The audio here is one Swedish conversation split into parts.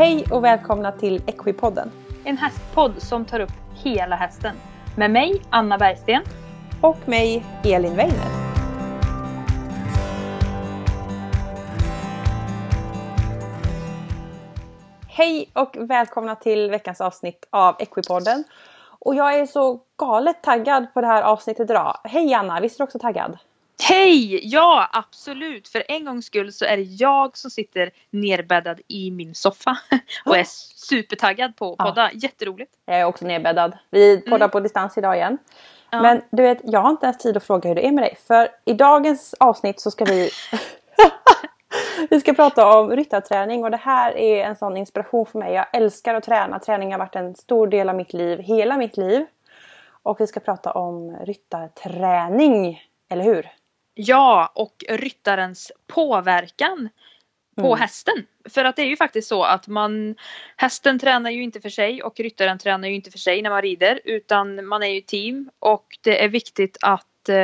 Hej och välkomna till Equipodden. En hästpodd som tar upp hela hästen. Med mig, Anna Bergsten. Och mig, Elin Weiner. Hej och välkomna till veckans avsnitt av Equipodden. Och jag är så galet taggad på det här avsnittet idag. Hej Anna, visst är du också taggad? Hej! Ja, absolut. För en gångs skull så är det jag som sitter nerbäddad i min soffa och är supertaggad på att podda. Jätteroligt. Jag är också nerbäddad. Vi poddar mm. på distans idag igen. Ja. Men du vet, jag har inte ens tid att fråga hur det är med dig. För i dagens avsnitt så ska vi Vi ska prata om ryttarträning och det här är en sån inspiration för mig. Jag älskar att träna. Träning har varit en stor del av mitt liv, hela mitt liv. Och vi ska prata om ryttarträning, eller hur? Ja, och ryttarens påverkan på mm. hästen. För att det är ju faktiskt så att man hästen tränar ju inte för sig och ryttaren tränar ju inte för sig när man rider utan man är ju team och det är viktigt att eh,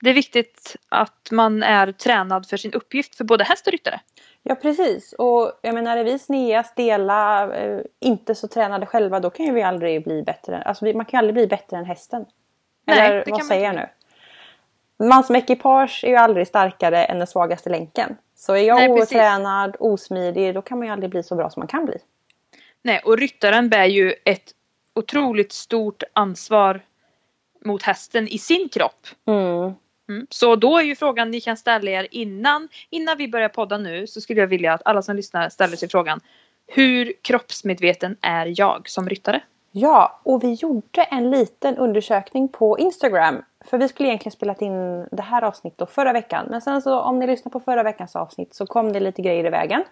det är viktigt att man är tränad för sin uppgift för både häst och ryttare. Ja precis och jag menar är vi snea, stela, eh, inte så tränade själva då kan ju vi aldrig bli bättre. Alltså man kan ju aldrig bli bättre än hästen. Nej, Eller vad säger jag nu? Man som ekipage är ju aldrig starkare än den svagaste länken. Så är jag Nej, otränad, osmidig, då kan man ju aldrig bli så bra som man kan bli. Nej, och ryttaren bär ju ett otroligt stort ansvar mot hästen i sin kropp. Mm. Mm. Så då är ju frågan ni kan ställa er innan, innan vi börjar podda nu så skulle jag vilja att alla som lyssnar ställer sig frågan Hur kroppsmedveten är jag som ryttare? Ja, och vi gjorde en liten undersökning på Instagram. För vi skulle egentligen spelat in det här avsnittet förra veckan. Men sen så om ni lyssnar på förra veckans avsnitt så kom det lite grejer i vägen.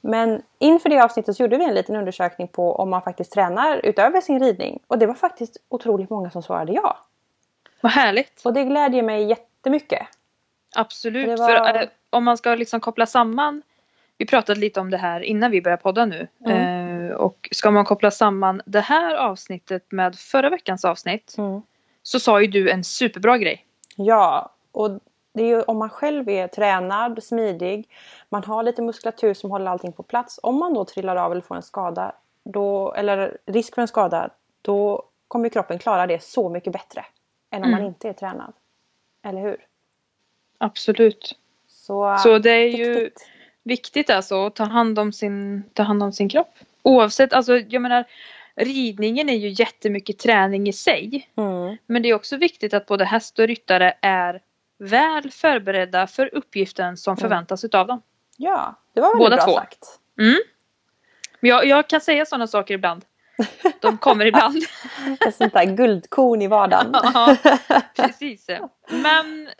Men inför det avsnittet så gjorde vi en liten undersökning på om man faktiskt tränar utöver sin ridning. Och det var faktiskt otroligt många som svarade ja. Vad härligt! Och det glädjer mig jättemycket. Absolut, var... för äh, om man ska liksom koppla samman Vi pratade lite om det här innan vi började podda nu. Mm. Eh, och ska man koppla samman det här avsnittet med förra veckans avsnitt mm. Så sa ju du en superbra grej. Ja, och det är ju om man själv är tränad, smidig, man har lite muskulatur som håller allting på plats. Om man då trillar av eller får en skada, då, eller risk för en skada, då kommer kroppen klara det så mycket bättre än om mm. man inte är tränad. Eller hur? Absolut. Så, Så det är viktigt. ju viktigt alltså att ta hand om sin, ta hand om sin kropp. Oavsett, alltså jag menar ridningen är ju jättemycket träning i sig. Mm. Men det är också viktigt att både häst och ryttare är väl förberedda för uppgiften som mm. förväntas utav dem. Ja, det var väldigt Båda bra två. sagt. Mm. Jag, jag kan säga sådana saker ibland. De kommer ibland. Ett sånt där guldkorn i vardagen. ja, precis. Men,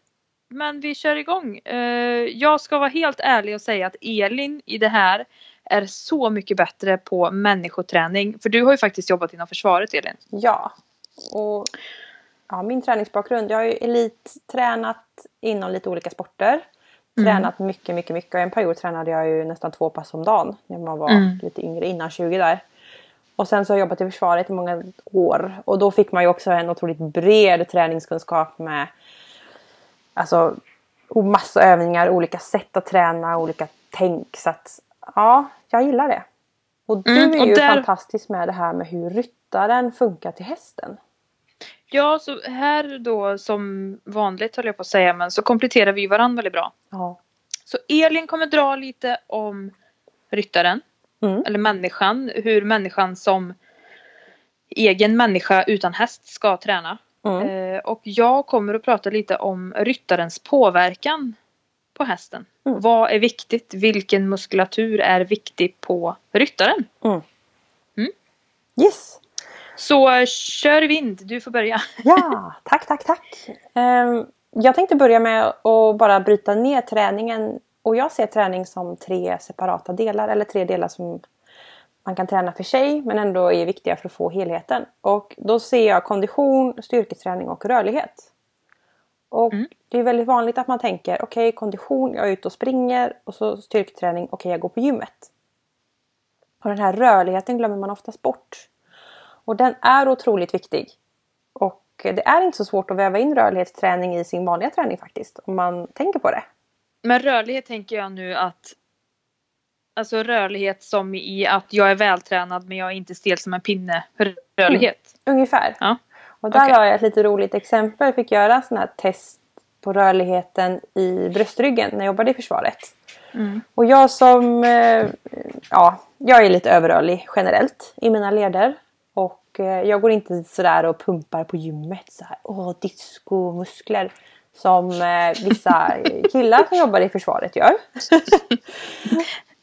men vi kör igång. Eh, jag ska vara helt ärlig och säga att Elin i det här är så mycket bättre på människoträning. För du har ju faktiskt jobbat inom försvaret Elin. Ja. Och ja, min träningsbakgrund. Jag har ju elittränat inom lite olika sporter. Mm. Tränat mycket, mycket, mycket. Och en period tränade jag ju nästan två pass om dagen. När man var mm. lite yngre, innan 20 där. Och sen så har jag jobbat i försvaret i många år. Och då fick man ju också en otroligt bred träningskunskap med alltså massa övningar, olika sätt att träna, olika tänk. Så att ja, jag gillar det. Och du mm, och är ju där... fantastisk med det här med hur ryttaren funkar till hästen. Ja, så här då som vanligt höll jag på att säga, men så kompletterar vi varandra väldigt bra. Ja. Så Elin kommer dra lite om ryttaren. Mm. Eller människan, hur människan som egen människa utan häst ska träna. Mm. Eh, och jag kommer att prata lite om ryttarens påverkan på hästen. Mm. Vad är viktigt? Vilken muskulatur är viktig på ryttaren? Mm. mm. Yes! Så kör vind, du får börja. Ja, tack, tack, tack. Um, jag tänkte börja med att bara bryta ner träningen och jag ser träning som tre separata delar eller tre delar som man kan träna för sig men ändå är viktiga för att få helheten. Och då ser jag kondition, styrketräning och rörlighet. Och mm. det är väldigt vanligt att man tänker okej okay, kondition, jag är ute och springer och så styrketräning, okej okay, jag går på gymmet. Och den här rörligheten glömmer man oftast bort. Och den är otroligt viktig. Och det är inte så svårt att väva in rörlighetsträning i sin vanliga träning faktiskt. Om man tänker på det med rörlighet tänker jag nu att Alltså rörlighet som i att jag är vältränad men jag är inte stel som en pinne. Rörlighet. Mm, ungefär. Ja. Och där okay. har jag ett lite roligt exempel. Jag fick göra sån här test på rörligheten i bröstryggen när jag jobbade i försvaret. Mm. Och jag som, eh, ja, jag är lite överrörlig generellt i mina leder. Och eh, jag går inte sådär och pumpar på gymmet så här, åh discomuskler. Som eh, vissa killar som jobbar i försvaret gör.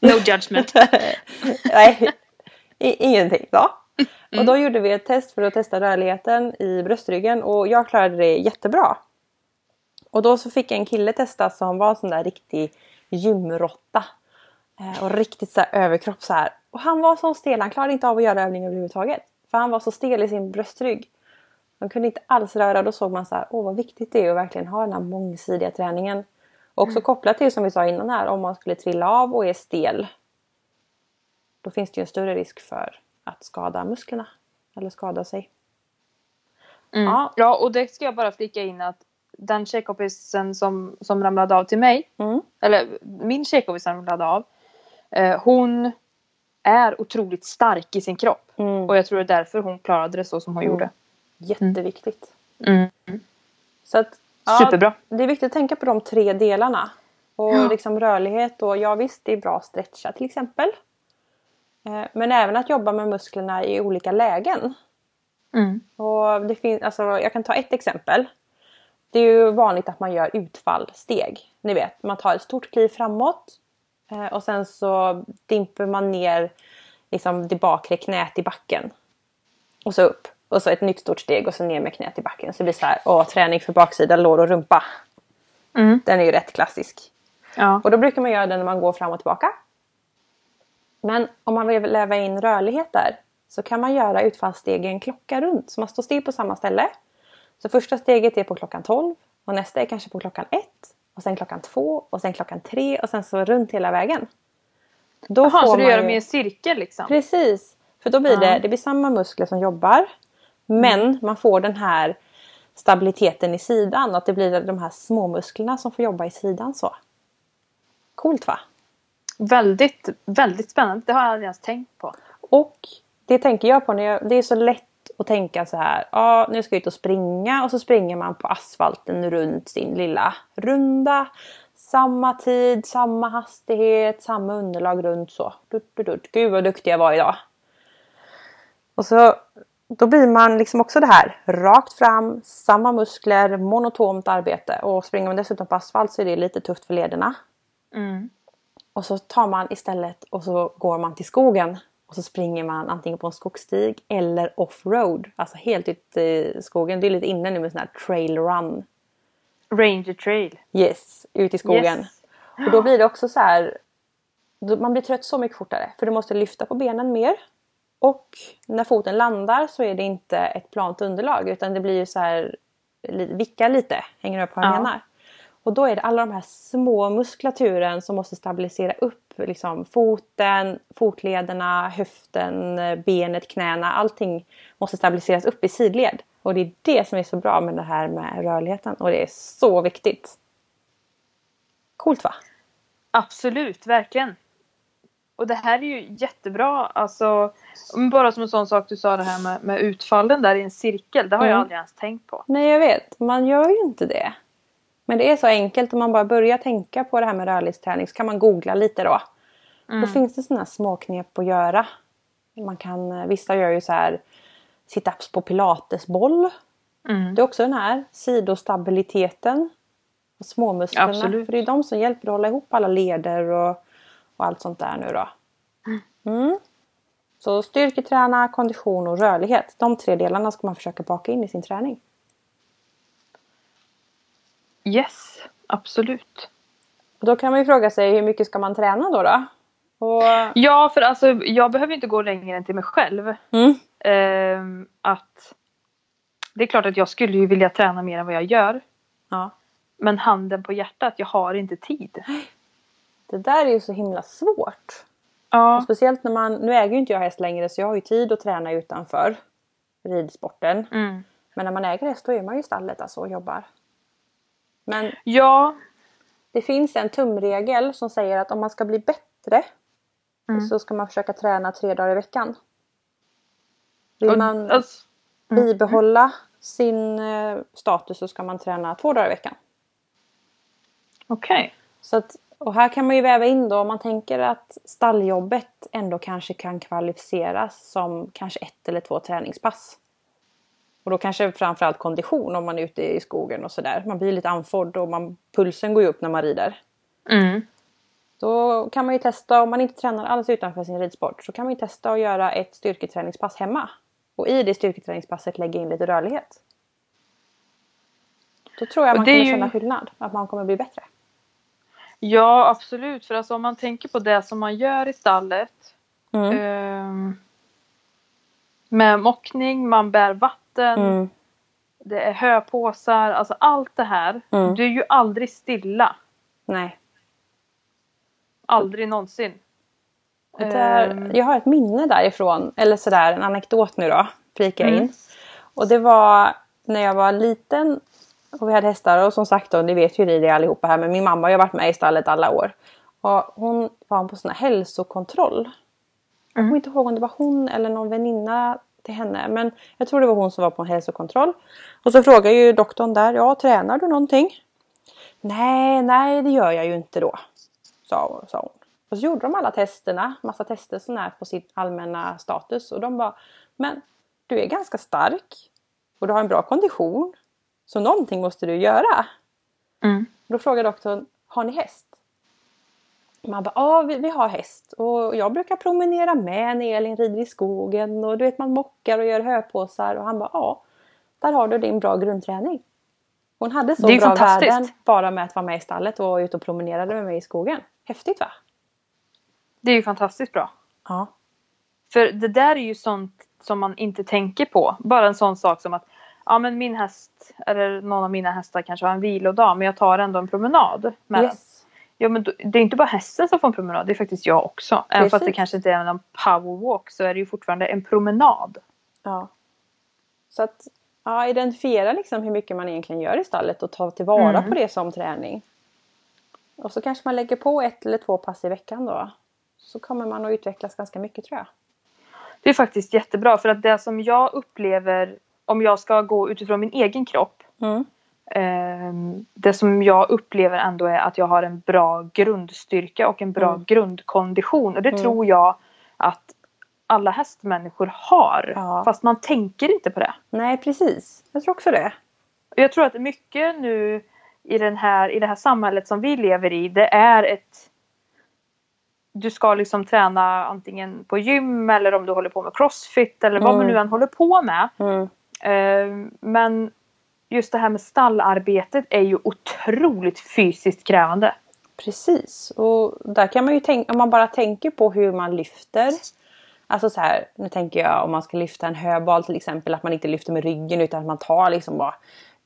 no judgment. Nej, ingenting. Ja. Mm. Och då gjorde vi ett test för att testa rörligheten i bröstryggen och jag klarade det jättebra. Och då så fick en kille testa som var en sån där riktig gymrotta. Eh, och riktigt så överkropp så här. Och han var så stel, han klarade inte av att göra övningar överhuvudtaget. För han var så stel i sin bröstrygg. Han kunde inte alls röra. Då såg man så här, åh vad viktigt det är att verkligen ha den här mångsidiga träningen. Och också mm. kopplat till som vi sa innan här, om man skulle trilla av och är stel. Då finns det ju en större risk för att skada musklerna. Eller skada sig. Mm. Ja. ja, och det ska jag bara flika in att den tjejkompisen som, som ramlade av till mig, mm. eller min tjejkompis som ramlade av, eh, hon är otroligt stark i sin kropp. Mm. Och jag tror det är därför hon klarade det så som hon mm. gjorde. Jätteviktigt. Mm. Så att, ja, Superbra. Det är viktigt att tänka på de tre delarna. Och ja. liksom rörlighet och ja visst det är bra att stretcha till exempel. Eh, men även att jobba med musklerna i olika lägen. Mm. Och det finns, alltså, jag kan ta ett exempel. Det är ju vanligt att man gör utfallsteg. Ni vet, man tar ett stort kliv framåt eh, och sen så dimper man ner liksom det bakre knät i backen. Och så upp. Och så ett nytt stort steg och så ner med knät i backen. Så det blir så här, åh, träning för baksida, lår och rumpa. Mm. Den är ju rätt klassisk. Ja. Och då brukar man göra den när man går fram och tillbaka. Men om man vill läva in rörlighet där så kan man göra utfallsstegen klocka runt. Så man står still på samma ställe. Så första steget är på klockan 12 och nästa är kanske på klockan 1 och sen klockan 2 och sen klockan 3 och sen så runt hela vägen. Då Jaha, får så du gör dem i en cirkel liksom? Precis! För då blir det, det blir samma muskler som jobbar men mm. man får den här stabiliteten i sidan. Att det blir de här små musklerna som får jobba i sidan så. Coolt va? Väldigt, väldigt spännande. Det har jag aldrig ens tänkt på. Och det tänker jag på när jag, det är så lätt att tänka så här. Ja, nu ska jag ut och springa och så springer man på asfalten runt sin lilla runda. Samma tid, samma hastighet, samma underlag runt så. Gud vad duktig jag var idag. Och så då blir man liksom också det här rakt fram, samma muskler, monotont arbete. Och springer man dessutom på asfalt så är det lite tufft för lederna. Mm. Och så tar man istället och så går man till skogen. Och så springer man antingen på en skogsstig eller offroad. Alltså helt ut i skogen. Det är lite inne nu med sån här trail run. Ranger trail. Yes, ut i skogen. Yes. Och då blir det också så här. Man blir trött så mycket fortare. För du måste lyfta på benen mer. Och när foten landar så är det inte ett plant underlag utan det blir ju så här vickar lite. Hänger upp vad jag ja. menar? Och då är det alla de här små muskulaturen som måste stabilisera upp liksom foten, fotlederna, höften, benet, knäna. Allting måste stabiliseras upp i sidled. Och det är det som är så bra med det här med rörligheten och det är så viktigt. Coolt va? Absolut, verkligen. Och det här är ju jättebra. Alltså, bara som en sån sak du sa det här med, med utfallen där i en cirkel. Det har mm. jag aldrig ens tänkt på. Nej jag vet, man gör ju inte det. Men det är så enkelt om man bara börjar tänka på det här med rörlighetsträning så kan man googla lite då. Mm. Då finns det sådana små knep att göra. Man kan, vissa gör ju så här situps på pilatesboll. Mm. Det är också den här sidostabiliteten. Och småmusklerna. Absolut. För det är de som hjälper att hålla ihop alla leder och och allt sånt där nu då. Mm. Så styrketräna, kondition och rörlighet. De tre delarna ska man försöka baka in i sin träning. Yes, absolut. Då kan man ju fråga sig hur mycket ska man träna då? då? Och... Ja, för alltså jag behöver inte gå längre än till mig själv. Mm. Eh, att Det är klart att jag skulle ju vilja träna mer än vad jag gör. Ja. Men handen på hjärtat, jag har inte tid. Det där är ju så himla svårt. Ja. Och speciellt när man, nu äger ju inte jag häst längre så jag har ju tid att träna utanför ridsporten. Mm. Men när man äger häst då är man ju i stallet alltså och jobbar. Men ja. det finns en tumregel som säger att om man ska bli bättre mm. så ska man försöka träna tre dagar i veckan. Vill man alltså, mm. bibehålla sin eh, status så ska man träna två dagar i veckan. Okej. Okay. och här kan man ju väva in då om man tänker att stalljobbet ändå kanske kan kvalificeras som kanske ett eller två träningspass. Och då kanske framförallt kondition om man är ute i skogen och sådär. Man blir lite andfådd och man, pulsen går ju upp när man rider. Mm. Då kan man ju testa, om man inte tränar alls utanför sin ridsport, så kan man ju testa att göra ett styrketräningspass hemma. Och i det styrketräningspasset lägga in lite rörlighet. Då tror jag man kommer ju... känna skillnad, att man kommer bli bättre. Ja absolut, för alltså om man tänker på det som man gör i stallet. Mm. Eh, med mockning, man bär vatten. Mm. Det är höpåsar, alltså allt det här. Mm. Du är ju aldrig stilla. Nej. Aldrig någonsin. Där, um, jag har ett minne därifrån, eller sådär en anekdot nu då, flika in. Mm. Och det var när jag var liten och vi hade hästar och som sagt då, ni vet ju det allihopa här, men min mamma har ju varit med i stallet alla år. Och hon var på sån här hälsokontroll. Mm. Jag kommer inte ihåg om det var hon eller någon väninna till henne. Men jag tror det var hon som var på en hälsokontroll. Och så frågar ju doktorn där, ja tränar du någonting? Nej, nej det gör jag ju inte då. Sa, sa hon. Och så gjorde de alla testerna, massa tester sån här på sin allmänna status. Och de bara, men du är ganska stark. Och du har en bra kondition. Så någonting måste du göra. Mm. Då frågar doktorn, har ni häst? Man bara, ja vi, vi, har häst och jag brukar promenera med när Elin rider i skogen och du vet man mockar och gör höpåsar och han bara, ja där har du din bra grundträning. Hon hade så bra värden bara med att vara med i stallet och vara ute och promenerade med mig i skogen. Häftigt va? Det är ju fantastiskt bra. Ja. För det där är ju sånt som man inte tänker på. Bara en sån sak som att ja men min häst, eller någon av mina hästar kanske har en vilodag men jag tar ändå en promenad med yes. den. Ja men då, det är inte bara hästen som får en promenad, det är faktiskt jag också. Även Precis. fast det kanske inte är en powerwalk så är det ju fortfarande en promenad. Ja. Så att ja, identifiera liksom hur mycket man egentligen gör i stallet och ta tillvara mm. på det som träning. Och så kanske man lägger på ett eller två pass i veckan då. Så kommer man att utvecklas ganska mycket tror jag. Det är faktiskt jättebra för att det som jag upplever om jag ska gå utifrån min egen kropp. Mm. Eh, det som jag upplever ändå är att jag har en bra grundstyrka och en bra mm. grundkondition. Och det mm. tror jag att alla hästmänniskor har. Ja. Fast man tänker inte på det. Nej precis. Jag tror också det. Jag tror att mycket nu i, den här, i det här samhället som vi lever i. Det är ett du ska liksom träna antingen på gym eller om du håller på med crossfit eller vad mm. man nu än håller på med. Mm. Uh, men just det här med stallarbetet är ju otroligt fysiskt krävande. Precis och där kan man ju tänka, om man bara tänker på hur man lyfter. Alltså så här, nu tänker jag om man ska lyfta en höbal till exempel att man inte lyfter med ryggen utan att man tar liksom bara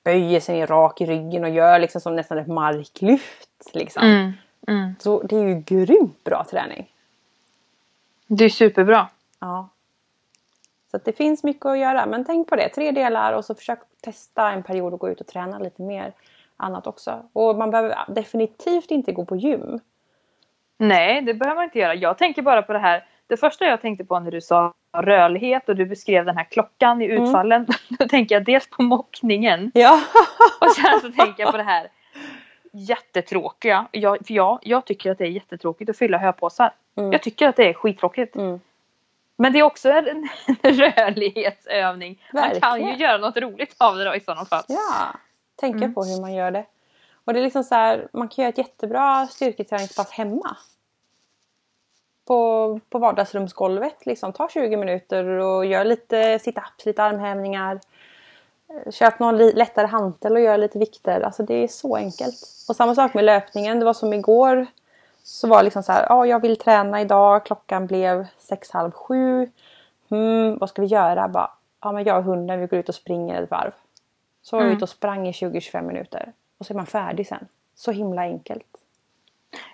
böjer sig ner rak i ryggen och gör liksom som nästan ett marklyft. Liksom. Mm, mm. Så det är ju grymt bra träning. Det är superbra. Ja. Så det finns mycket att göra. Men tänk på det, tre delar och så försök testa en period och gå ut och träna lite mer annat också. Och man behöver definitivt inte gå på gym. Nej, det behöver man inte göra. Jag tänker bara på det här. Det första jag tänkte på när du sa rörlighet och du beskrev den här klockan i mm. utfallen. Mm. Då tänker jag dels på mockningen. Ja. och sen så tänker jag på det här jättetråkiga. Jag, för jag, jag tycker att det är jättetråkigt att fylla höpåsar. Mm. Jag tycker att det är skittråkigt. Mm. Men det är också en, en rörlighetsövning. Verkligen. Man kan ju göra något roligt av det då i sådana fall. Ja, tänka mm. på hur man gör det. Och det är liksom så här, man kan göra ett jättebra styrketräningspass hemma. På, på vardagsrumsgolvet liksom. Ta 20 minuter och gör lite sit-ups, lite armhävningar. Köp någon lättare hantel och gör lite vikter. Alltså det är så enkelt. Och samma sak med löpningen. Det var som igår så var det liksom så här, ja jag vill träna idag, klockan blev sex, halv sju. Mm, vad ska vi göra? Bara, ja men jag och hunden vi går ut och springer ett varv. Så var vi mm. ute och sprang i 20-25 minuter. Och så är man färdig sen. Så himla enkelt.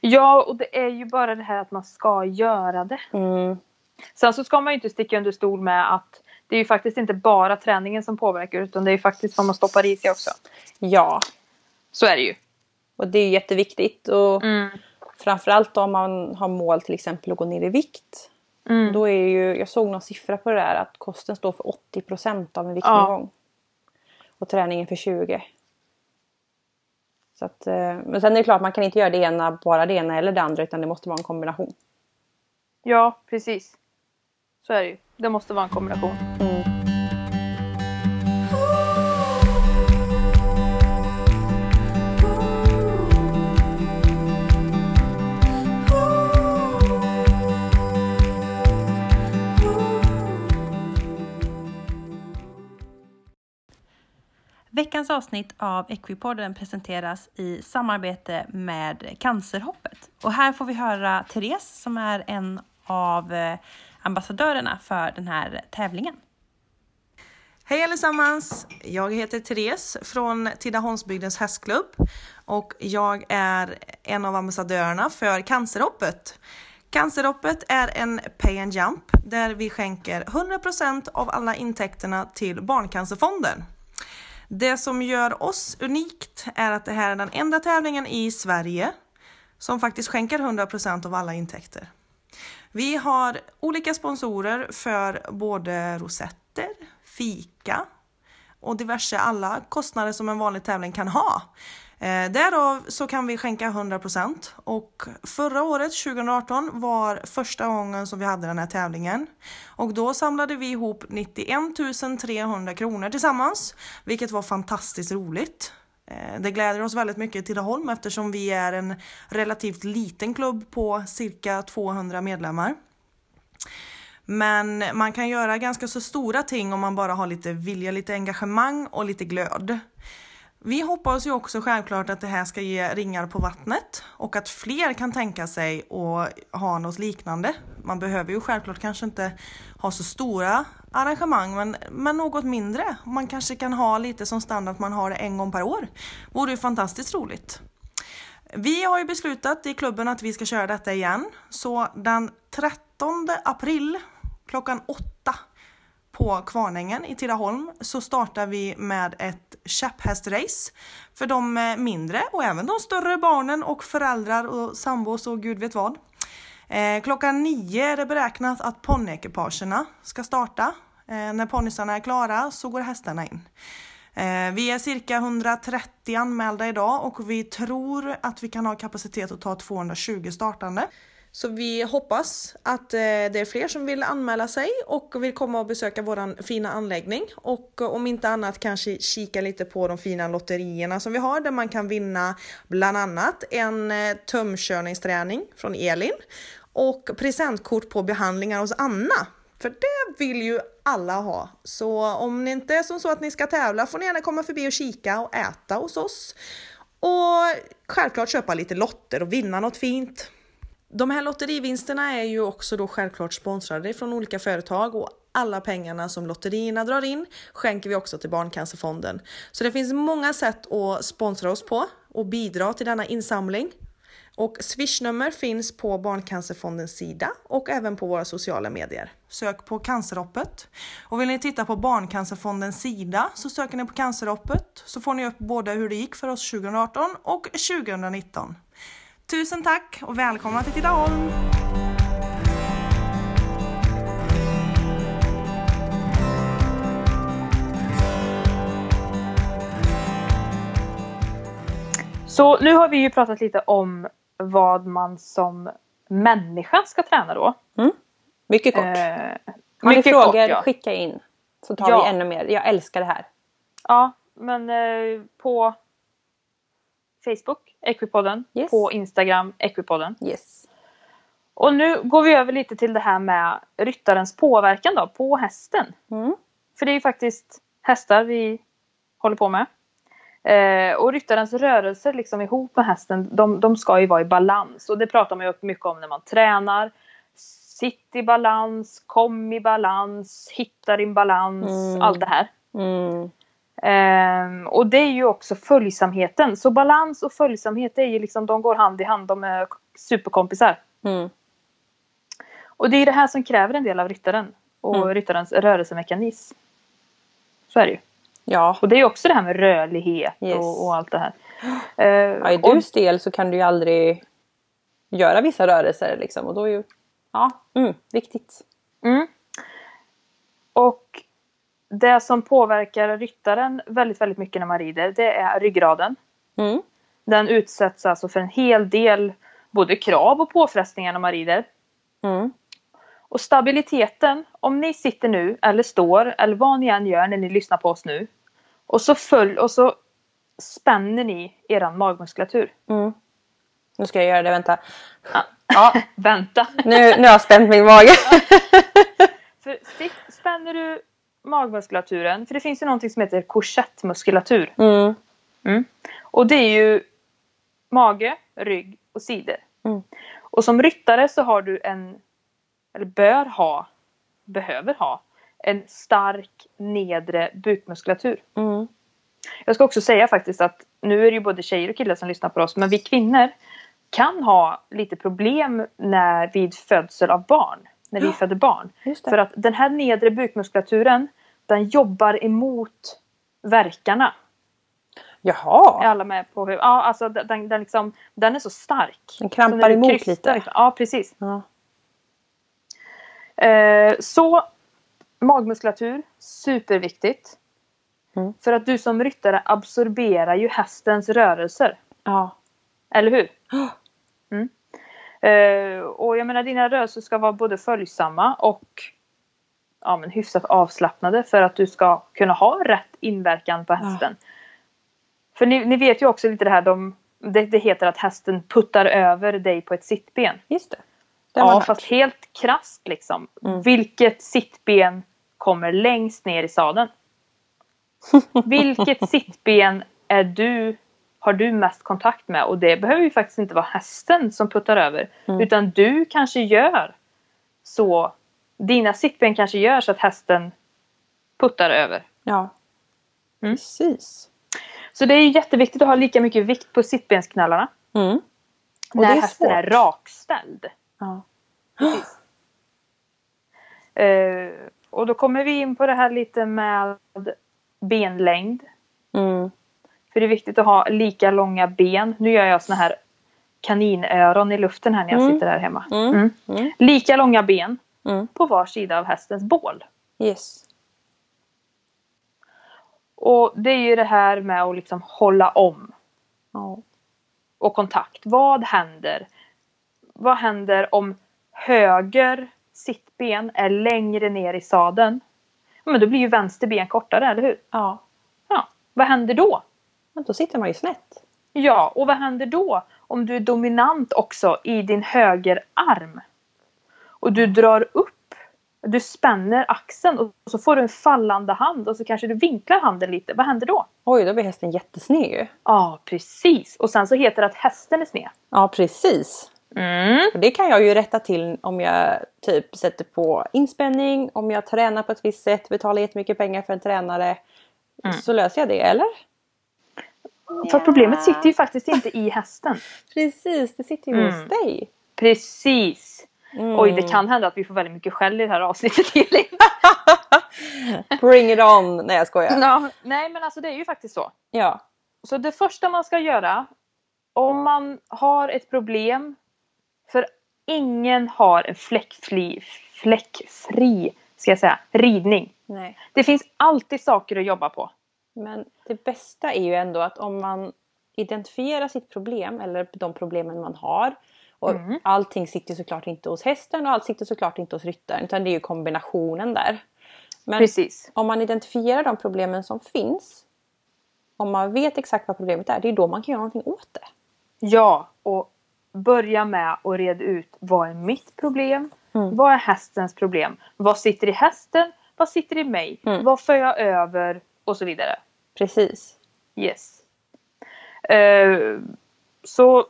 Ja och det är ju bara det här att man ska göra det. Mm. Sen så ska man ju inte sticka under stol med att det är ju faktiskt inte bara träningen som påverkar utan det är ju faktiskt vad man stoppar i sig också. Ja. Så är det ju. Och det är jätteviktigt. Och mm. Framförallt om man har mål till exempel att gå ner i vikt. Mm. Då är ju, jag såg någon siffra på det där att kosten står för 80% av en viktnedgång. Ja. Och träningen för 20. Så att, eh, men sen är det klart man kan inte göra det ena, bara det ena eller det andra utan det måste vara en kombination. Ja precis. Så är det ju. Det måste vara en kombination. Mm. Veckans avsnitt av Equipodden presenteras i samarbete med Cancerhoppet. Och här får vi höra Therese som är en av eh, ambassadörerna för den här tävlingen. Hej allesammans! Jag heter Therese från Tidaholmsbygdens hästklubb och jag är en av ambassadörerna för Cancerhoppet. Cancerhoppet är en pay and jump där vi skänker 100% av alla intäkterna till Barncancerfonden. Det som gör oss unikt är att det här är den enda tävlingen i Sverige som faktiskt skänker 100% av alla intäkter. Vi har olika sponsorer för både rosetter, fika och diverse alla kostnader som en vanlig tävling kan ha. Eh, därav så kan vi skänka 100% och förra året 2018 var första gången som vi hade den här tävlingen och då samlade vi ihop 91 300 kronor tillsammans vilket var fantastiskt roligt. Eh, det gläder oss väldigt mycket i Tidaholm eftersom vi är en relativt liten klubb på cirka 200 medlemmar. Men man kan göra ganska så stora ting om man bara har lite vilja, lite engagemang och lite glöd. Vi hoppas ju också självklart att det här ska ge ringar på vattnet och att fler kan tänka sig att ha något liknande. Man behöver ju självklart kanske inte ha så stora arrangemang men, men något mindre. Man kanske kan ha lite som standard att man har det en gång per år. Vore ju fantastiskt roligt. Vi har ju beslutat i klubben att vi ska köra detta igen så den 13 april klockan 8 på Kvarnängen i Tidaholm så startar vi med ett käpphästrace för de eh, mindre och även de större barnen och föräldrar och sambos och gud vet vad. Eh, klockan nio är det beräknat att ponnyekipagerna ska starta. Eh, när ponnysarna är klara så går hästarna in. Eh, vi är cirka 130 anmälda idag och vi tror att vi kan ha kapacitet att ta 220 startande. Så vi hoppas att eh, det är fler som vill anmäla sig och vill komma och besöka våran fina anläggning och eh, om inte annat kanske kika lite på de fina lotterierna som vi har där man kan vinna bland annat en eh, tömkörningsträning från Elin och presentkort på behandlingar hos Anna. För det vill ju alla ha. Så om det inte är som så att ni ska tävla får ni gärna komma förbi och kika och äta hos oss. Och självklart köpa lite lotter och vinna något fint. De här lotterivinsterna är ju också då självklart sponsrade från olika företag och alla pengarna som lotterierna drar in skänker vi också till Barncancerfonden. Så det finns många sätt att sponsra oss på och bidra till denna insamling. Och swishnummer finns på Barncancerfondens sida och även på våra sociala medier. Sök på Cancerhoppet. Och vill ni titta på Barncancerfondens sida så söker ni på Cancerhoppet så får ni upp både hur det gick för oss 2018 och 2019. Tusen tack och välkomna till Tidaholm! Så nu har vi ju pratat lite om vad man som människa ska träna då. Mm. Mycket kort. Eh, Har ni frågor, kort, ja. skicka in. Så tar ja. vi ännu mer. Jag älskar det här. Ja, men eh, på Facebook, Equipodden. Yes. På Instagram, Equipodden. Yes. Och nu går vi över lite till det här med ryttarens påverkan då, på hästen. Mm. För det är ju faktiskt hästar vi håller på med. Eh, och ryttarens rörelser liksom ihop med hästen, de, de ska ju vara i balans. Och det pratar man ju mycket om när man tränar. Sitt i balans, kom i balans, hitta din balans, mm. allt det här. Mm. Um, och det är ju också följsamheten. Så balans och följsamhet är ju liksom, de går hand i hand, de är superkompisar. Mm. Och det är det här som kräver en del av ryttaren och mm. ryttarens rörelsemekanism. Så är det ju. Ja. Och det är också det här med rörlighet yes. och, och, allt det här. Uh, ja, I dus del så kan du ju aldrig göra vissa rörelser liksom. Och då är ju, ja, mm, viktigt. Mm. Och det som påverkar ryttaren väldigt, väldigt mycket när man rider, det är ryggraden. Mm. Den utsätts alltså för en hel del både krav och påfrestningar när man rider. Mm. Och stabiliteten, om ni sitter nu eller står eller vad ni än gör när ni lyssnar på oss nu. Och så, följ, och så spänner ni eran magmuskulatur. Mm. Nu ska jag göra det, vänta. Ja, ja vänta. nu, nu har jag spänt min mage. för spänner du magmuskulaturen, för det finns ju någonting som heter korsettmuskulatur. Mm. Mm. Och det är ju mage, rygg och sidor. Mm. Och som ryttare så har du en, eller bör ha, behöver ha, en stark nedre bukmuskulatur. Mm. Jag ska också säga faktiskt att nu är det ju både tjejer och killar som lyssnar på oss, men vi kvinnor kan ha lite problem när, vid födsel av barn. När vi ja, föder barn. För att den här nedre bukmuskulaturen den jobbar emot verkarna. Jaha! Är alla med på hur? Ja, alltså den, den, liksom, den är så stark. Den krampar emot krystar, lite? Liksom. Ja, precis. Ja. Eh, så magmuskulatur, superviktigt. Mm. För att du som ryttare absorberar ju hästens rörelser. Ja. Eller hur? Mm. Uh, och jag menar dina rörelser ska vara både följsamma och ja, men hyfsat avslappnade för att du ska kunna ha rätt inverkan på hästen. Ja. För ni, ni, vet ju också lite det här de, det, det, heter att hästen puttar över dig på ett sittben. Just det. det ja fast helt krasst liksom. Mm. Vilket sittben kommer längst ner i sadeln? Vilket sittben är du, har du mest kontakt med? Och det behöver ju faktiskt inte vara hästen som puttar över. Mm. Utan du kanske gör så. Dina sittben kanske gör så att hästen puttar över. Ja, mm. precis. Så det är jätteviktigt att ha lika mycket vikt på sittbensknallarna. Mm. när är hästen svårt. är rakställd. Ja. Uh, och då kommer vi in på det här lite med benlängd. Mm. För det är viktigt att ha lika långa ben. Nu gör jag såna här kaninöron i luften här när jag mm. sitter här hemma. Mm. mm. mm. Lika långa ben mm. på var sida av hästens bål. Yes. Och det är ju det här med att liksom hålla om. Ja. Och kontakt. Vad händer? Vad händer om höger sittben är längre ner i sadeln men då blir ju vänster ben kortare, eller hur? Ja. Ja, vad händer då? Men då sitter man ju snett. Ja, och vad händer då om du är dominant också i din högerarm? Och du drar upp, du spänner axeln och så får du en fallande hand och så kanske du vinklar handen lite. Vad händer då? Oj, då blir hästen jättesned ju. Ja, precis. Och sen så heter det att hästen är sned. Ja, precis. Mm. Det kan jag ju rätta till om jag typ sätter på inspänning, om jag tränar på ett visst sätt, betalar jättemycket pengar för en tränare. Mm. Så löser jag det, eller? För problemet sitter ju faktiskt inte i hästen. Precis, det sitter ju mm. hos dig. Precis. Mm. Oj, det kan hända att vi får väldigt mycket skäll i det här avsnittet Elin. Bring it on! Nej jag skojar. No, nej men alltså det är ju faktiskt så. Ja. Så det första man ska göra om man har ett problem för ingen har en fläckfri, fläckfri ska jag säga, ridning. Nej. Det finns alltid saker att jobba på. Men det bästa är ju ändå att om man identifierar sitt problem eller de problemen man har. Och mm. Allting sitter såklart inte hos hästen och allt sitter såklart inte hos ryttaren utan det är ju kombinationen där. Men Precis. om man identifierar de problemen som finns. Om man vet exakt vad problemet är, det är då man kan göra någonting åt det. Ja, och börja med att reda ut vad är mitt problem? Mm. Vad är hästens problem? Vad sitter i hästen? Vad sitter i mig? Mm. Vad för jag över? Och så vidare. Precis. Yes. Uh, så,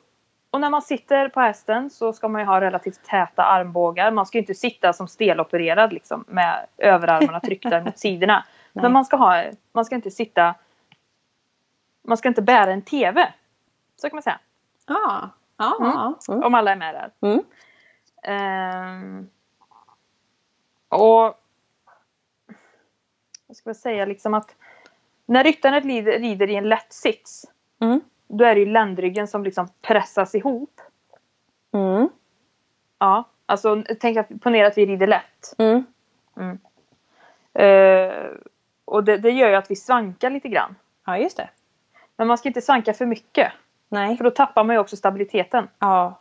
och när man sitter på hästen så ska man ju ha relativt täta armbågar. Man ska inte sitta som stelopererad liksom, med överarmarna tryckta mot sidorna. Men man ska, ha, man ska inte sitta... Man ska inte bära en TV. Så kan man säga. Ah. Mm. Mm. Om alla är med där. Mm. Um, och jag ska säga liksom att när ryttaren rider, rider i en lätt sits mm. då är det ju ländryggen som liksom pressas ihop. Mm. Ja, alltså tänk att ponera att vi rider lätt. Mm. Uh, och det, det, gör ju att vi svankar lite grann. Ja, just det. Men man ska inte svanka för mycket. Nej. För då tappar man ju också stabiliteten. Ja.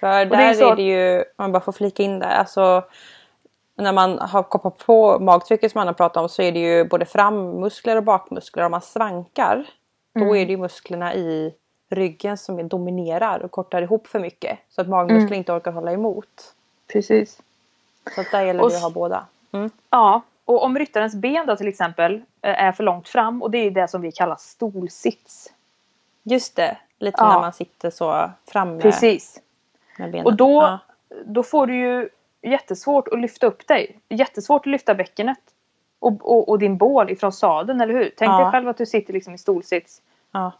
För där det är, så... är, det ju, om man bara får flika in där, alltså när man har kopplat på magtrycket som man har pratat om så är det ju både frammuskler och bakmuskler. Om man svankar mm. då är det ju musklerna i ryggen som dominerar och kortar ihop för mycket. Så att magmusklerna mm. inte orkar hålla emot. Precis. Så att där gäller det att ha båda. Mm. Ja, och om ryttarens ben då till exempel eh, är för långt fram och det är det som vi kallar stolsits. Just det, lite ja. när man sitter så framme. Precis. Och då, ja. då får du ju jättesvårt att lyfta upp dig. Jättesvårt att lyfta bäckenet. Och, och, och din bål ifrån sadeln, eller hur? Tänk ja. dig själv att du sitter liksom i stolsits. Ja.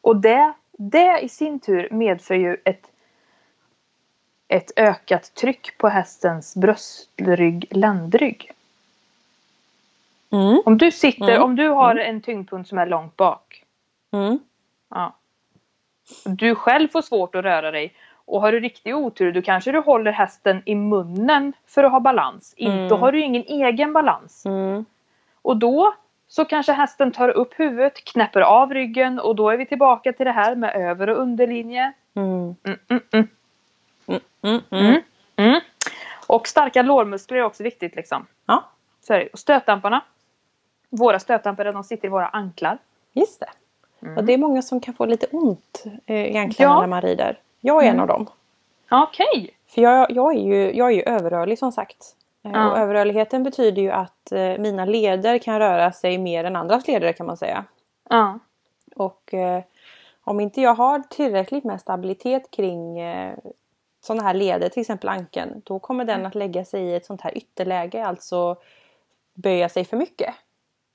Och det, det i sin tur medför ju ett, ett ökat tryck på hästens bröstrygg, ländrygg. Mm. Om du sitter, mm. om du har mm. en tyngdpunkt som är långt bak. Mm. Ja. Du själv får svårt att röra dig. Och har du riktig otur då kanske du håller hästen i munnen för att ha balans. Mm. Då har du ingen egen balans. Mm. Och då så kanske hästen tar upp huvudet, knäpper av ryggen och då är vi tillbaka till det här med över och underlinje. Mm. Mm, mm, mm. Och starka lårmuskler är också viktigt liksom. Ja. Så är det. Och stötdamparna. Våra stötdampar de sitter i våra anklar. Just det. Och det är många som kan få lite ont eh, i anklarna ja. när man rider. Jag är mm. en av dem. Okej. Okay. För jag, jag, är ju, jag är ju överrörlig som sagt. Eh, ja. Och överrörligheten betyder ju att eh, mina leder kan röra sig mer än andras leder kan man säga. Ja. Och eh, om inte jag har tillräckligt med stabilitet kring eh, sådana här leder, till exempel ankeln, då kommer den mm. att lägga sig i ett sånt här ytterläge, alltså böja sig för mycket.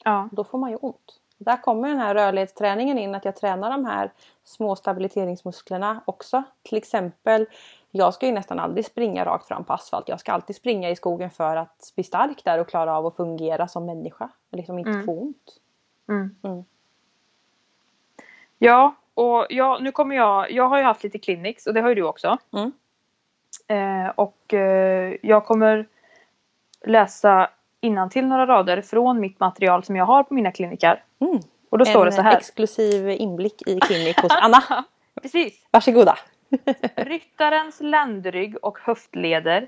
Ja. Då får man ju ont. Där kommer den här rörlighetsträningen in, att jag tränar de här små stabiliseringsmusklerna också. Till exempel, jag ska ju nästan aldrig springa rakt fram på asfalt. Jag ska alltid springa i skogen för att bli stark där och klara av att fungera som människa. Och liksom inte mm. få ont. Mm. Mm. Ja, och jag, nu kommer jag, jag har ju haft lite clinics och det har ju du också. Mm. Eh, och eh, jag kommer läsa till några rader från mitt material som jag har på mina kliniker. Mm. Och då står det så här. En exklusiv inblick i klinik hos Anna. Precis. Varsågoda. Ryttarens ländrygg och höftleder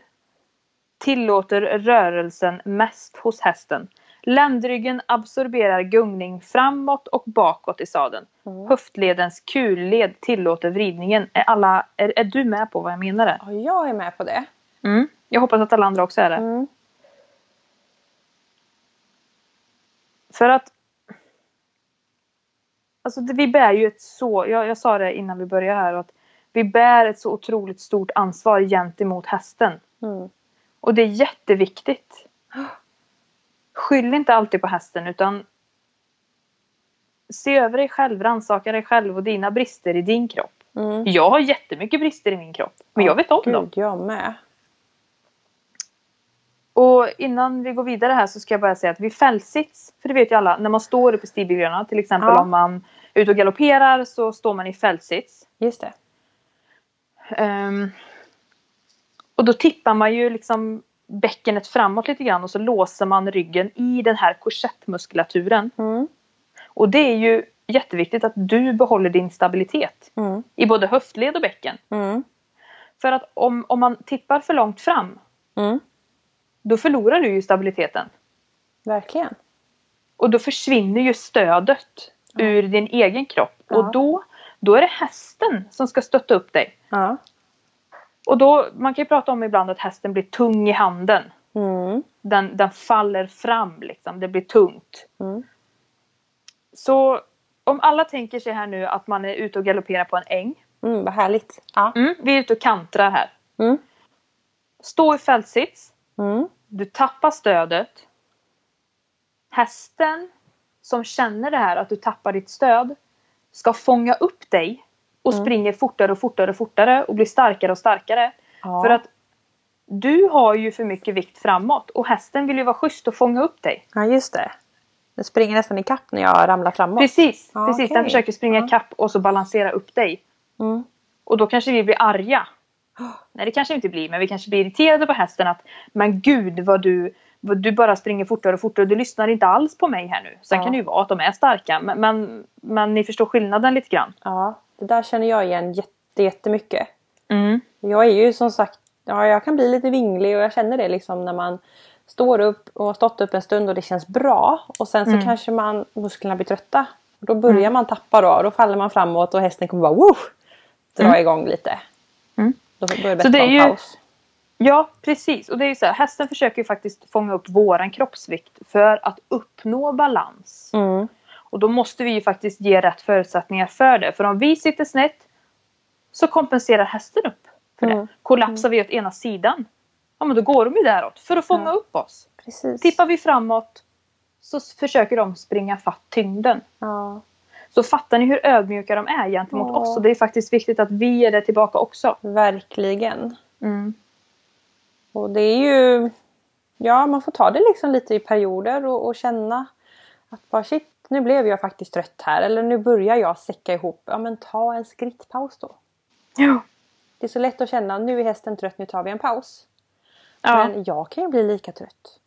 tillåter rörelsen mest hos hästen. Ländryggen absorberar gungning framåt och bakåt i sadeln. Mm. Höftledens kulled tillåter vridningen. Är, alla, är, är, du med på vad jag menar? Ja, jag är med på det. Mm. Jag hoppas att alla andra också är det. Mm. För att Alltså vi bär ju ett så, jag, jag sa det innan vi började här, att vi bär ett så otroligt stort ansvar gentemot hästen. Mm. Och det är jätteviktigt. Skyll inte alltid på hästen utan se över dig själv, rannsaka dig själv och dina brister i din kropp. Mm. Jag har jättemycket brister i min kropp, men jag vet om Gud, dem. Jag med. Och innan vi går vidare här så ska jag bara säga att vid fällsits, för det vet ju alla, när man står uppe i stigbyglarna, till exempel ja. om man är ute och galopperar så står man i fällsits. Just det. Um, och då tippar man ju liksom bäckenet framåt lite grann och så låser man ryggen i den här korsettmuskulaturen. Mm. Och det är ju jätteviktigt att du behåller din stabilitet mm. i både höftled och bäcken. Mm. För att om, om man tippar för långt fram mm då förlorar du ju stabiliteten. Verkligen. Och då försvinner ju stödet ja. ur din egen kropp. Ja. Och då, då är det hästen som ska stötta upp dig. Ja. Och då, man kan ju prata om ibland att hästen blir tung i handen. Mm. Den, den faller fram liksom, det blir tungt. Mm. Så om alla tänker sig här nu att man är ute och galopperar på en äng. Mm, vad härligt. Ja. Mm, vi är ute och kantrar här. Mm. Stå i fältsits. Mm. Du tappar stödet. Hästen som känner det här att du tappar ditt stöd ska fånga upp dig och mm. springer fortare och fortare och fortare och blir starkare och starkare. Ja. För att du har ju för mycket vikt framåt och hästen vill ju vara schysst och fånga upp dig. Ja just det. Den springer nästan i kapp när jag ramlar framåt. Precis, ja, precis. Okay. den försöker springa ja. kapp och så balansera upp dig. Mm. Och då kanske vi blir arga. Nej det kanske inte blir men vi kanske blir irriterade på hästen att men gud vad du du bara springer fortare och fortare och du lyssnar inte alls på mig här nu. Sen ja. kan det ju vara att de är starka men, men, men ni förstår skillnaden lite grann. Ja, det där känner jag igen jätte, jättemycket. Mm. Jag är ju som sagt, ja jag kan bli lite vinglig och jag känner det liksom när man står upp och har stått upp en stund och det känns bra och sen så mm. kanske man musklerna blir trötta. Då börjar mm. man tappa då, då faller man framåt och hästen kommer bara woo, dra mm. igång lite. Mm. Då börjar det bättre en paus. Ja precis och det är ju så här, hästen försöker ju faktiskt fånga upp våran kroppsvikt för att uppnå balans. Mm. Och då måste vi ju faktiskt ge rätt förutsättningar för det. För om vi sitter snett så kompenserar hästen upp för det. Mm. Kollapsar vi åt ena sidan, ja men då går de ju däråt för att fånga ja. upp oss. Precis. Tippar vi framåt så försöker de springa fatt tyngden. Ja. Så fattar ni hur ödmjuka de är gentemot ja. oss och det är faktiskt viktigt att vi ger det tillbaka också. Verkligen. Mm. Och det är ju... Ja, man får ta det liksom lite i perioder och, och känna att bara shit, nu blev jag faktiskt trött här. Eller nu börjar jag säcka ihop. Ja, men ta en skrittpaus då. Ja. Det är så lätt att känna, nu är hästen trött, nu tar vi en paus. Ja. Men jag kan ju bli lika trött.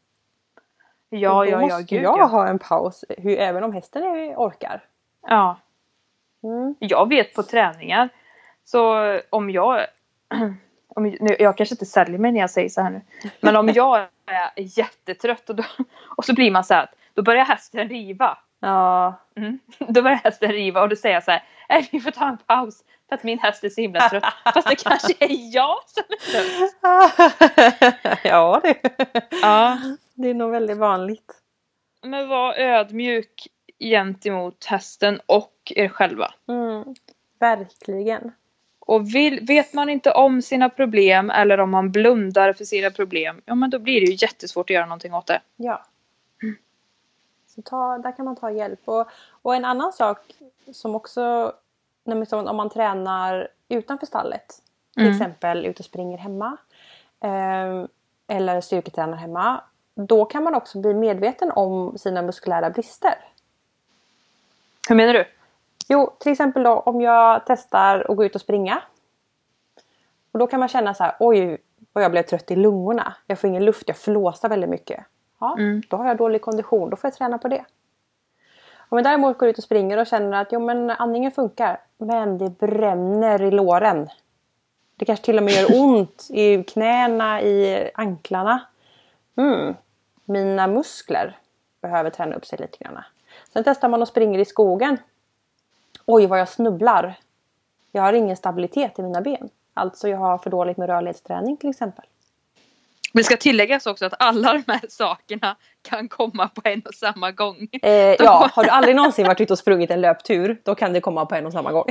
Ja, ja, ja. måste gud, jag ja. ha en paus, hur, även om hästen är, orkar. Ja. Mm. Jag vet på träningar, så om jag om, nu, jag kanske inte säljer mig när jag säger så här nu. Men om jag är jättetrött och, då, och så blir man så här då börjar hästen riva. Ja. Mm. Då börjar hästen riva och då säger jag så här, vi får ta en paus för att min häst är så himla trött. Fast det kanske är jag som är trött. ja, det, ja. det är nog väldigt vanligt. Men var ödmjuk gentemot hästen och er själva. Mm. Verkligen. Och vill, vet man inte om sina problem eller om man blundar för sina problem, ja men då blir det ju jättesvårt att göra någonting åt det. Ja. Så ta, där kan man ta hjälp. Och, och en annan sak som också, om man tränar utanför stallet, till mm. exempel ute och springer hemma eh, eller styrketränar hemma, då kan man också bli medveten om sina muskulära brister. Hur menar du? Jo, till exempel då om jag testar att gå ut och springa. Och då kan man känna så här, oj vad jag blev trött i lungorna. Jag får ingen luft, jag flåsar väldigt mycket. Ja, mm. då har jag dålig kondition, då får jag träna på det. Om jag däremot går ut och springer och känner att jo, men andningen funkar, men det bränner i låren. Det kanske till och med gör ont i knäna, i anklarna. Mm. Mina muskler behöver träna upp sig lite grann. Sen testar man och springer i skogen. Oj vad jag snubblar. Jag har ingen stabilitet i mina ben. Alltså jag har för dåligt med rörlighetsträning till exempel. Det ska tilläggas också att alla de här sakerna kan komma på en och samma gång. Eh, ja, har du aldrig någonsin varit ute och sprungit en löptur då kan det komma på en och samma gång.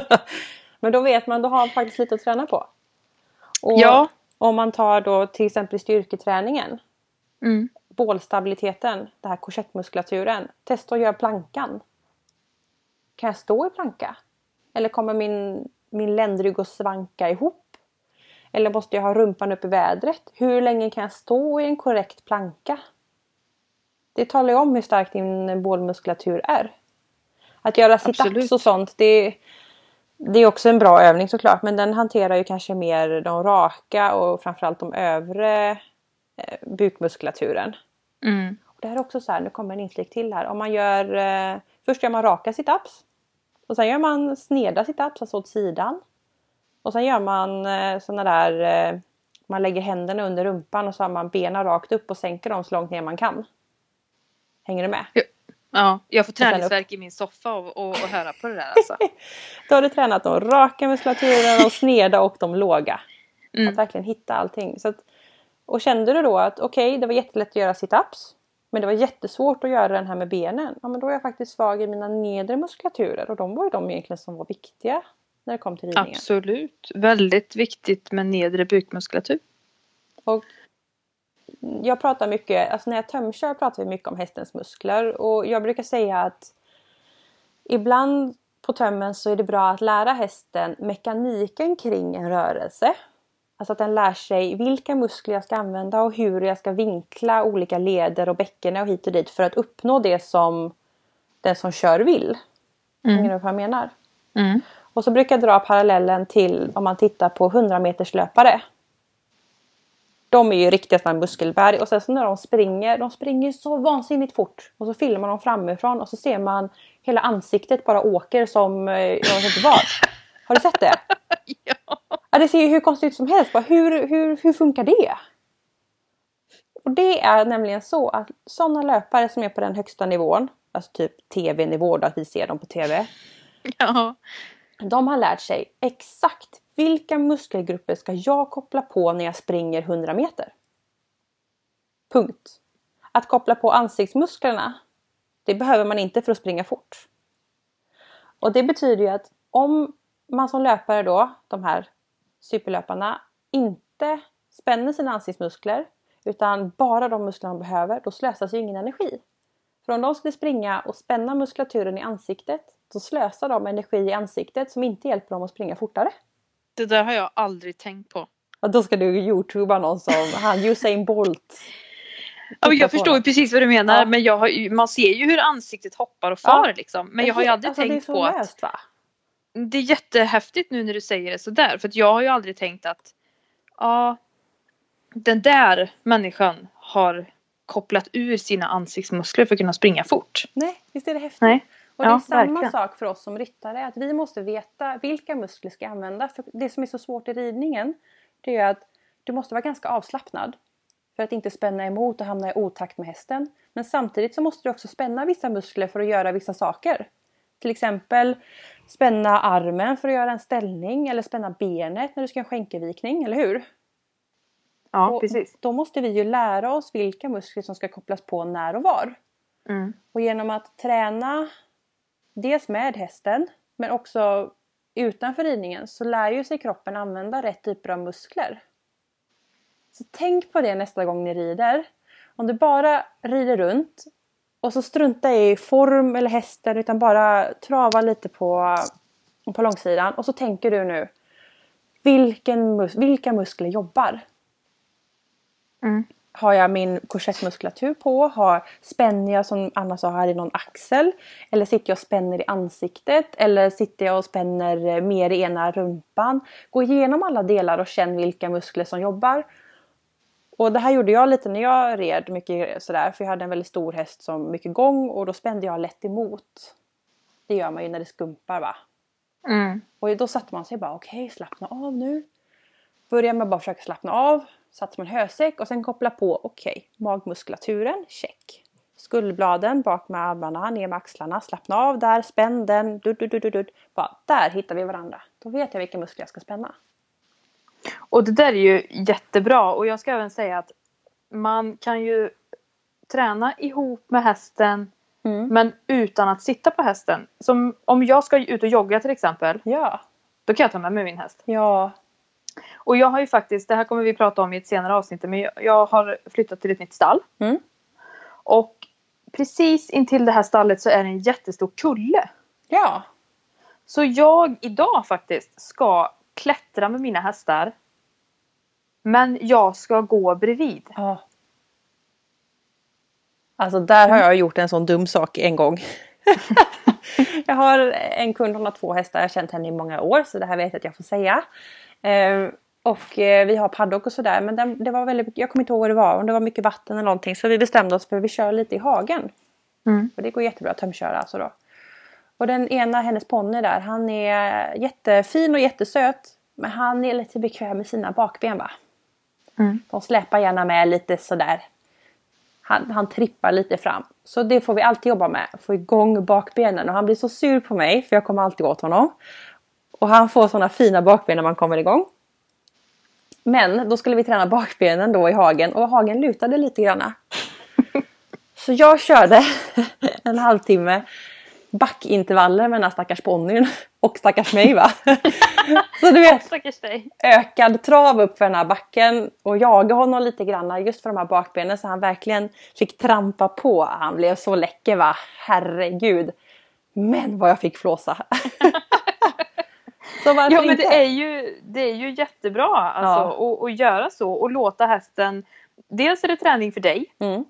Men då vet man, då har man faktiskt lite att träna på. Och ja. Om man tar då till exempel styrketräningen. Mm. Bålstabiliteten, den här korsettmuskulaturen. Testa att göra plankan. Kan jag stå i planka? Eller kommer min, min ländrygg att svanka ihop? Eller måste jag ha rumpan upp i vädret? Hur länge kan jag stå i en korrekt planka? Det talar ju om hur stark din bålmuskulatur är. Att göra situps och sånt, det, det är också en bra övning såklart. Men den hanterar ju kanske mer de raka och framförallt de övre eh, bukmuskulaturen. Mm. Och det här är också så här, nu kommer en inflik till här. Om man gör, eh, först gör man raka situps. Och sen gör man sneda situps, alltså åt sidan. Och sen gör man eh, sådana där, eh, man lägger händerna under rumpan och så har man benen rakt upp och sänker dem så långt ner man kan. Hänger du med? Ja, jag får träningsverk i min soffa och, och, och höra på det där alltså. Då har du tränat de raka muskulaturen, de sneda och de låga. Mm. Att verkligen hitta allting. Så att, och kände du då att okej, okay, det var jättelätt att göra situps. Men det var jättesvårt att göra den här med benen. Ja, men då är jag faktiskt svag i mina nedre muskulaturer och de var ju de egentligen som var viktiga när det kom till ridningen. Absolut, väldigt viktigt med nedre bukmuskulatur. Och jag pratar mycket, alltså när jag tömkör pratar vi mycket om hästens muskler och jag brukar säga att ibland på tömmen så är det bra att lära hästen mekaniken kring en rörelse. Alltså att den lär sig vilka muskler jag ska använda och hur jag ska vinkla olika leder och bäcken och hit och dit för att uppnå det som den som kör vill. Mm. Hänger du vad jag menar? Mm. Och så brukar jag dra parallellen till om man tittar på 100 meters löpare. De är ju riktiga sådana muskelberg och sen så när de springer, de springer så vansinnigt fort. Och så filmar de framifrån och så ser man hela ansiktet bara åker som eh, jag vet inte vad. Har du sett det? ja. Ja. Det ser ju hur konstigt ut som helst. Bara, hur, hur, hur funkar det? Och det är nämligen så att sådana löpare som är på den högsta nivån, alltså typ tv-nivå då att vi ser dem på tv. Ja. De har lärt sig exakt vilka muskelgrupper ska jag koppla på när jag springer 100 meter? Punkt. Att koppla på ansiktsmusklerna, det behöver man inte för att springa fort. Och det betyder ju att om man som löpare då, de här superlöparna, inte spänner sina ansiktsmuskler utan bara de muskler man behöver, då slösas ju ingen energi. För om de skulle springa och spänna muskulaturen i ansiktet, då slösar de energi i ansiktet som inte hjälper dem att springa fortare. Det där har jag aldrig tänkt på. Och då ska du youtuba någon som han Usain Bolt. Ja, jag förstår ju precis vad du menar ja. men har, man ser ju hur ansiktet hoppar och far ja. liksom. Men jag har ju aldrig alltså, tänkt på att... Löst, va? Det är jättehäftigt nu när du säger det sådär. För att jag har ju aldrig tänkt att ja, den där människan har kopplat ur sina ansiktsmuskler för att kunna springa fort. Nej, visst är det häftigt? Nej. Och det är ja, samma verkligen. sak för oss som ryttare, att vi måste veta vilka muskler ska använda. För det som är så svårt i ridningen, det är att du måste vara ganska avslappnad. För att inte spänna emot och hamna i otakt med hästen. Men samtidigt så måste du också spänna vissa muskler för att göra vissa saker. Till exempel spänna armen för att göra en ställning eller spänna benet när du ska göra en skänkelvikning, eller hur? Ja, och precis. Då måste vi ju lära oss vilka muskler som ska kopplas på när och var. Mm. Och genom att träna dels med hästen men också utanför ridningen så lär ju sig kroppen använda rätt typer av muskler. Så tänk på det nästa gång ni rider. Om du bara rider runt och så strunta i form eller hästen utan bara trava lite på, på långsidan och så tänker du nu vilken mus vilka muskler jobbar? Mm. Har jag min korsettmuskulatur på? Har, spänner jag som Anna sa här i någon axel? Eller sitter jag och spänner i ansiktet? Eller sitter jag och spänner mer i ena rumpan? Gå igenom alla delar och känn vilka muskler som jobbar. Och det här gjorde jag lite när jag red mycket sådär för jag hade en väldigt stor häst som mycket gång och då spände jag lätt emot. Det gör man ju när det skumpar va. Mm. Och då satte man sig bara okej okay, slappna av nu. Börja med att bara försöka slappna av satt som en hösäck och sen koppla på, okej, okay, magmuskulaturen, check. Skuldbladen bak med armarna, ner med axlarna, slappna av där, spänn den, du, du, du, du, du. Bara, där hittar vi varandra. Då vet jag vilka muskler jag ska spänna. Och det där är ju jättebra och jag ska även säga att man kan ju träna ihop med hästen mm. men utan att sitta på hästen. Som om jag ska ut och jogga till exempel. Ja. Då kan jag ta med mig min häst. Ja. Och jag har ju faktiskt, det här kommer vi prata om i ett senare avsnitt, men jag har flyttat till ett nytt stall. Mm. Och precis intill det här stallet så är det en jättestor kulle. Ja. Så jag idag faktiskt ska klättra med mina hästar. Men jag ska gå bredvid. Ja. Alltså där har jag gjort en sån dum sak en gång. jag har en kund, hon har två hästar, jag har känt henne i många år så det här vet jag att jag får säga. Eh, och eh, vi har paddock och sådär men det, det, var väldigt, jag kommer inte ihåg vad det var, om det var mycket vatten eller någonting. Så vi bestämde oss för att vi kör lite i hagen. Mm. Och det går jättebra att tömköra alltså då. Och den ena, hennes ponny där, han är jättefin och jättesöt. Men han är lite bekväm med sina bakben va. Mm. De släpar gärna med lite sådär. Han, han trippar lite fram. Så det får vi alltid jobba med. Få igång bakbenen. Och han blir så sur på mig för jag kommer alltid åt honom. Och han får sådana fina bakben när man kommer igång. Men då skulle vi träna bakbenen då i hagen och hagen lutade lite granna. Så jag körde en halvtimme backintervaller med den här stackars ponnyn och stackars mig va. Så du vet, ökad trav upp för den här backen och jaga honom lite grann just för de här bakbenen så han verkligen fick trampa på. Han blev så läcker va, herregud. Men vad jag fick flåsa. Så ja men inte? det är ju, det är ju jättebra alltså, ja. att, att göra så och låta hästen Dels är det träning för dig mm.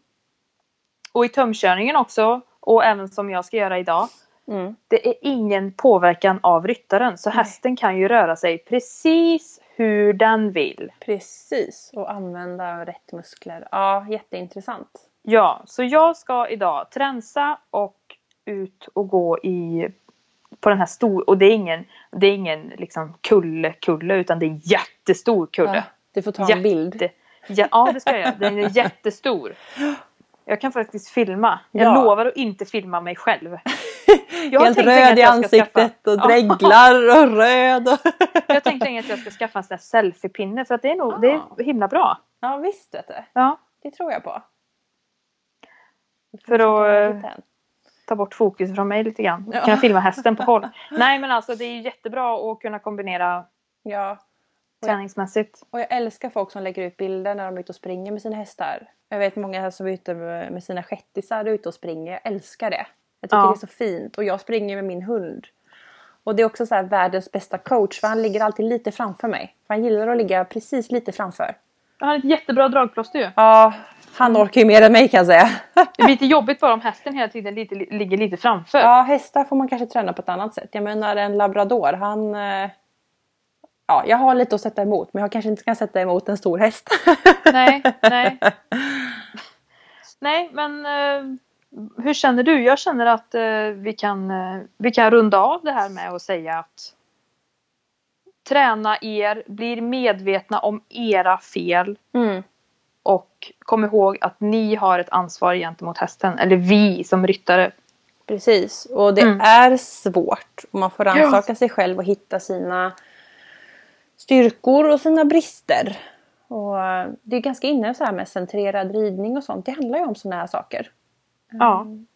Och i tömkörningen också och även som jag ska göra idag Mm. Det är ingen påverkan av ryttaren så hästen kan ju röra sig precis hur den vill. Precis, och använda rätt muskler. Ja, jätteintressant. Ja, så jag ska idag tränsa och ut och gå i på den här stor och det är ingen, det är ingen liksom kulle kulle utan det är en jättestor kulle. Ja, du får ta en Jätte, bild. Ja, ja det ska jag göra. Den är jättestor. Jag kan faktiskt filma. Jag ja. lovar att inte filma mig själv. Jag Helt röd i ansiktet skaffa... och dreglar och röd. Och jag tänkte länge att jag ska skaffa en sån där selfiepinne för att det är nog, ah. det är himla bra. Ja visst vet du. Ja. Det tror jag på. För att eh, ta bort fokus från mig lite grann. Ja. Kunna filma hästen på håll. Nej men alltså det är jättebra att kunna kombinera ja. Träningsmässigt. Och jag älskar folk som lägger ut bilder när de är ute och springer med sina hästar. Jag vet många som är ute med sina shettisar ute och springer. Jag älskar det. Jag tycker ja. det är så fint. Och jag springer med min hund. Och det är också så världens bästa coach för han ligger alltid lite framför mig. För han gillar att ligga precis lite framför. Han har ett jättebra dragplåster ju. Ja, han orkar ju mer än mig kan jag säga. det blir lite jobbigt bara om hästen hela tiden lite, ligger lite framför. Ja, hästar får man kanske träna på ett annat sätt. Jag menar en labrador, han... Eh, ja, jag har lite att sätta emot men jag kanske inte kan sätta emot en stor häst. nej, nej. Nej, men uh, hur känner du? Jag känner att uh, vi, kan, uh, vi kan runda av det här med att säga att träna er, blir medvetna om era fel. Mm. Och kom ihåg att ni har ett ansvar gentemot hästen. Eller vi som ryttare. Precis. Och det mm. är svårt. Man får rannsaka ja. sig själv och hitta sina styrkor och sina brister. Och eh, det är ganska inne så här med centrerad ridning och sånt. Det handlar ju om sådana här saker. Ja. Mm.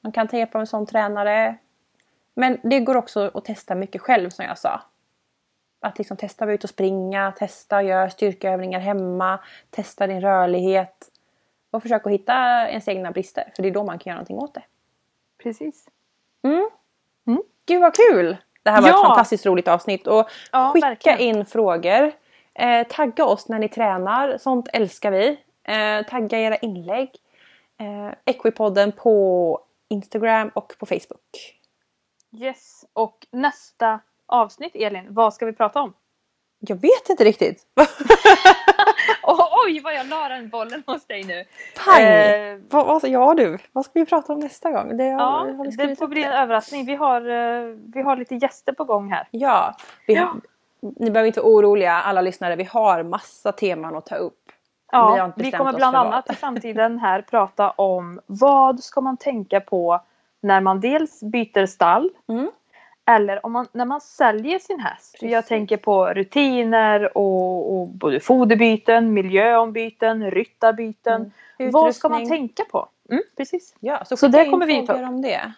Man kan ta hjälp av en sån tränare. Men det går också att testa mycket själv som jag sa. Att liksom testa att vara ute och springa, testa att göra styrkeövningar hemma, testa din rörlighet. Och försöka hitta ens egna brister, för det är då man kan göra någonting åt det. Precis. Mm. Mm. Gud vad kul! Det här var ja. ett fantastiskt roligt avsnitt. Och ja, skicka verkligen. in frågor. Eh, tagga oss när ni tränar, sånt älskar vi. Eh, tagga era inlägg. Eh, Equipodden på Instagram och på Facebook. Yes, och nästa avsnitt Elin, vad ska vi prata om? Jag vet inte riktigt. oj vad jag la den bollen hos dig nu. Pang! Eh, vad, vad, ja du, vad ska vi prata om nästa gång? Det, ja, det får bli en överraskning. Vi har, uh, vi har lite gäster på gång här. Ja, vi, ja. ni behöver inte vara oroliga alla lyssnare. Vi har massa teman att ta upp. Ja, vi, vi kommer bland annat i framtiden här prata om vad ska man tänka på när man dels byter stall mm. Eller om man, när man säljer sin häst. Precis. Jag tänker på rutiner och, och både foderbyten, miljöombyten, ryttarbyten. Mm. Vad ska man tänka på? Mm, precis. Ja, så, så det kommer vi ta om det.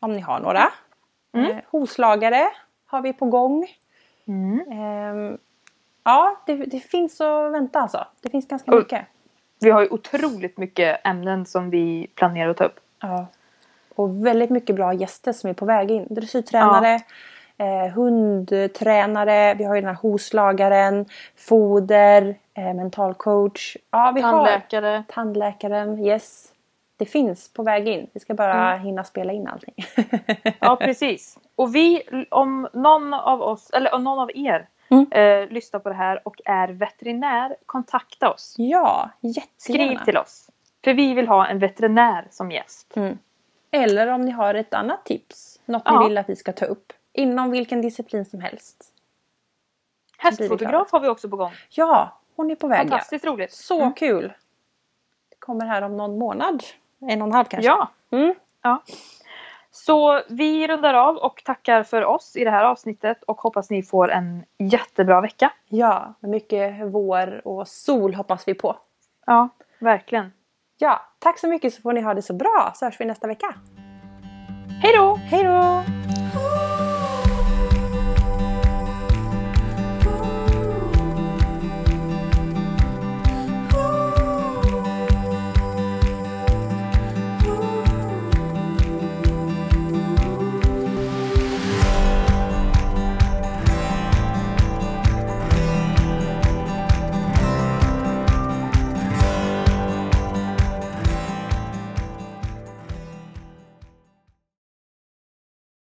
Om ni har några. Mm. Eh, hoslagare har vi på gång. Mm. Eh, ja, det, det, finns att vänta alltså. Det finns ganska och, mycket. Vi har ju otroligt mycket ämnen som vi planerar att ta upp. Ja. Och väldigt mycket bra gäster som är på väg in. Dressyrtränare, ja. eh, hundtränare, vi har ju den här hoslagaren, foder, eh, mentalcoach. Ja, vi Tandläkare. Har tandläkaren, yes. Det finns på väg in. Vi ska bara mm. hinna spela in allting. ja, precis. Och vi, om någon av oss, eller om någon av er Mm. Eh, lyssnar på det här och är veterinär, kontakta oss. Ja, jättegärna. Skriv till oss. För vi vill ha en veterinär som gäst. Mm. Eller om ni har ett annat tips. Något ja. ni vill att vi ska ta upp. Inom vilken disciplin som helst. Hästfotograf har vi också på gång. Ja, hon är på väg. Fantastiskt roligt. Så mm. kul. Det kommer här om någon månad. En och en halv kanske. Ja. Mm. ja. Så vi rundar av och tackar för oss i det här avsnittet och hoppas ni får en jättebra vecka. Ja, mycket vår och sol hoppas vi på. Ja, verkligen. Ja, tack så mycket så får ni ha det så bra så hörs vi nästa vecka. Hej då! Hej då!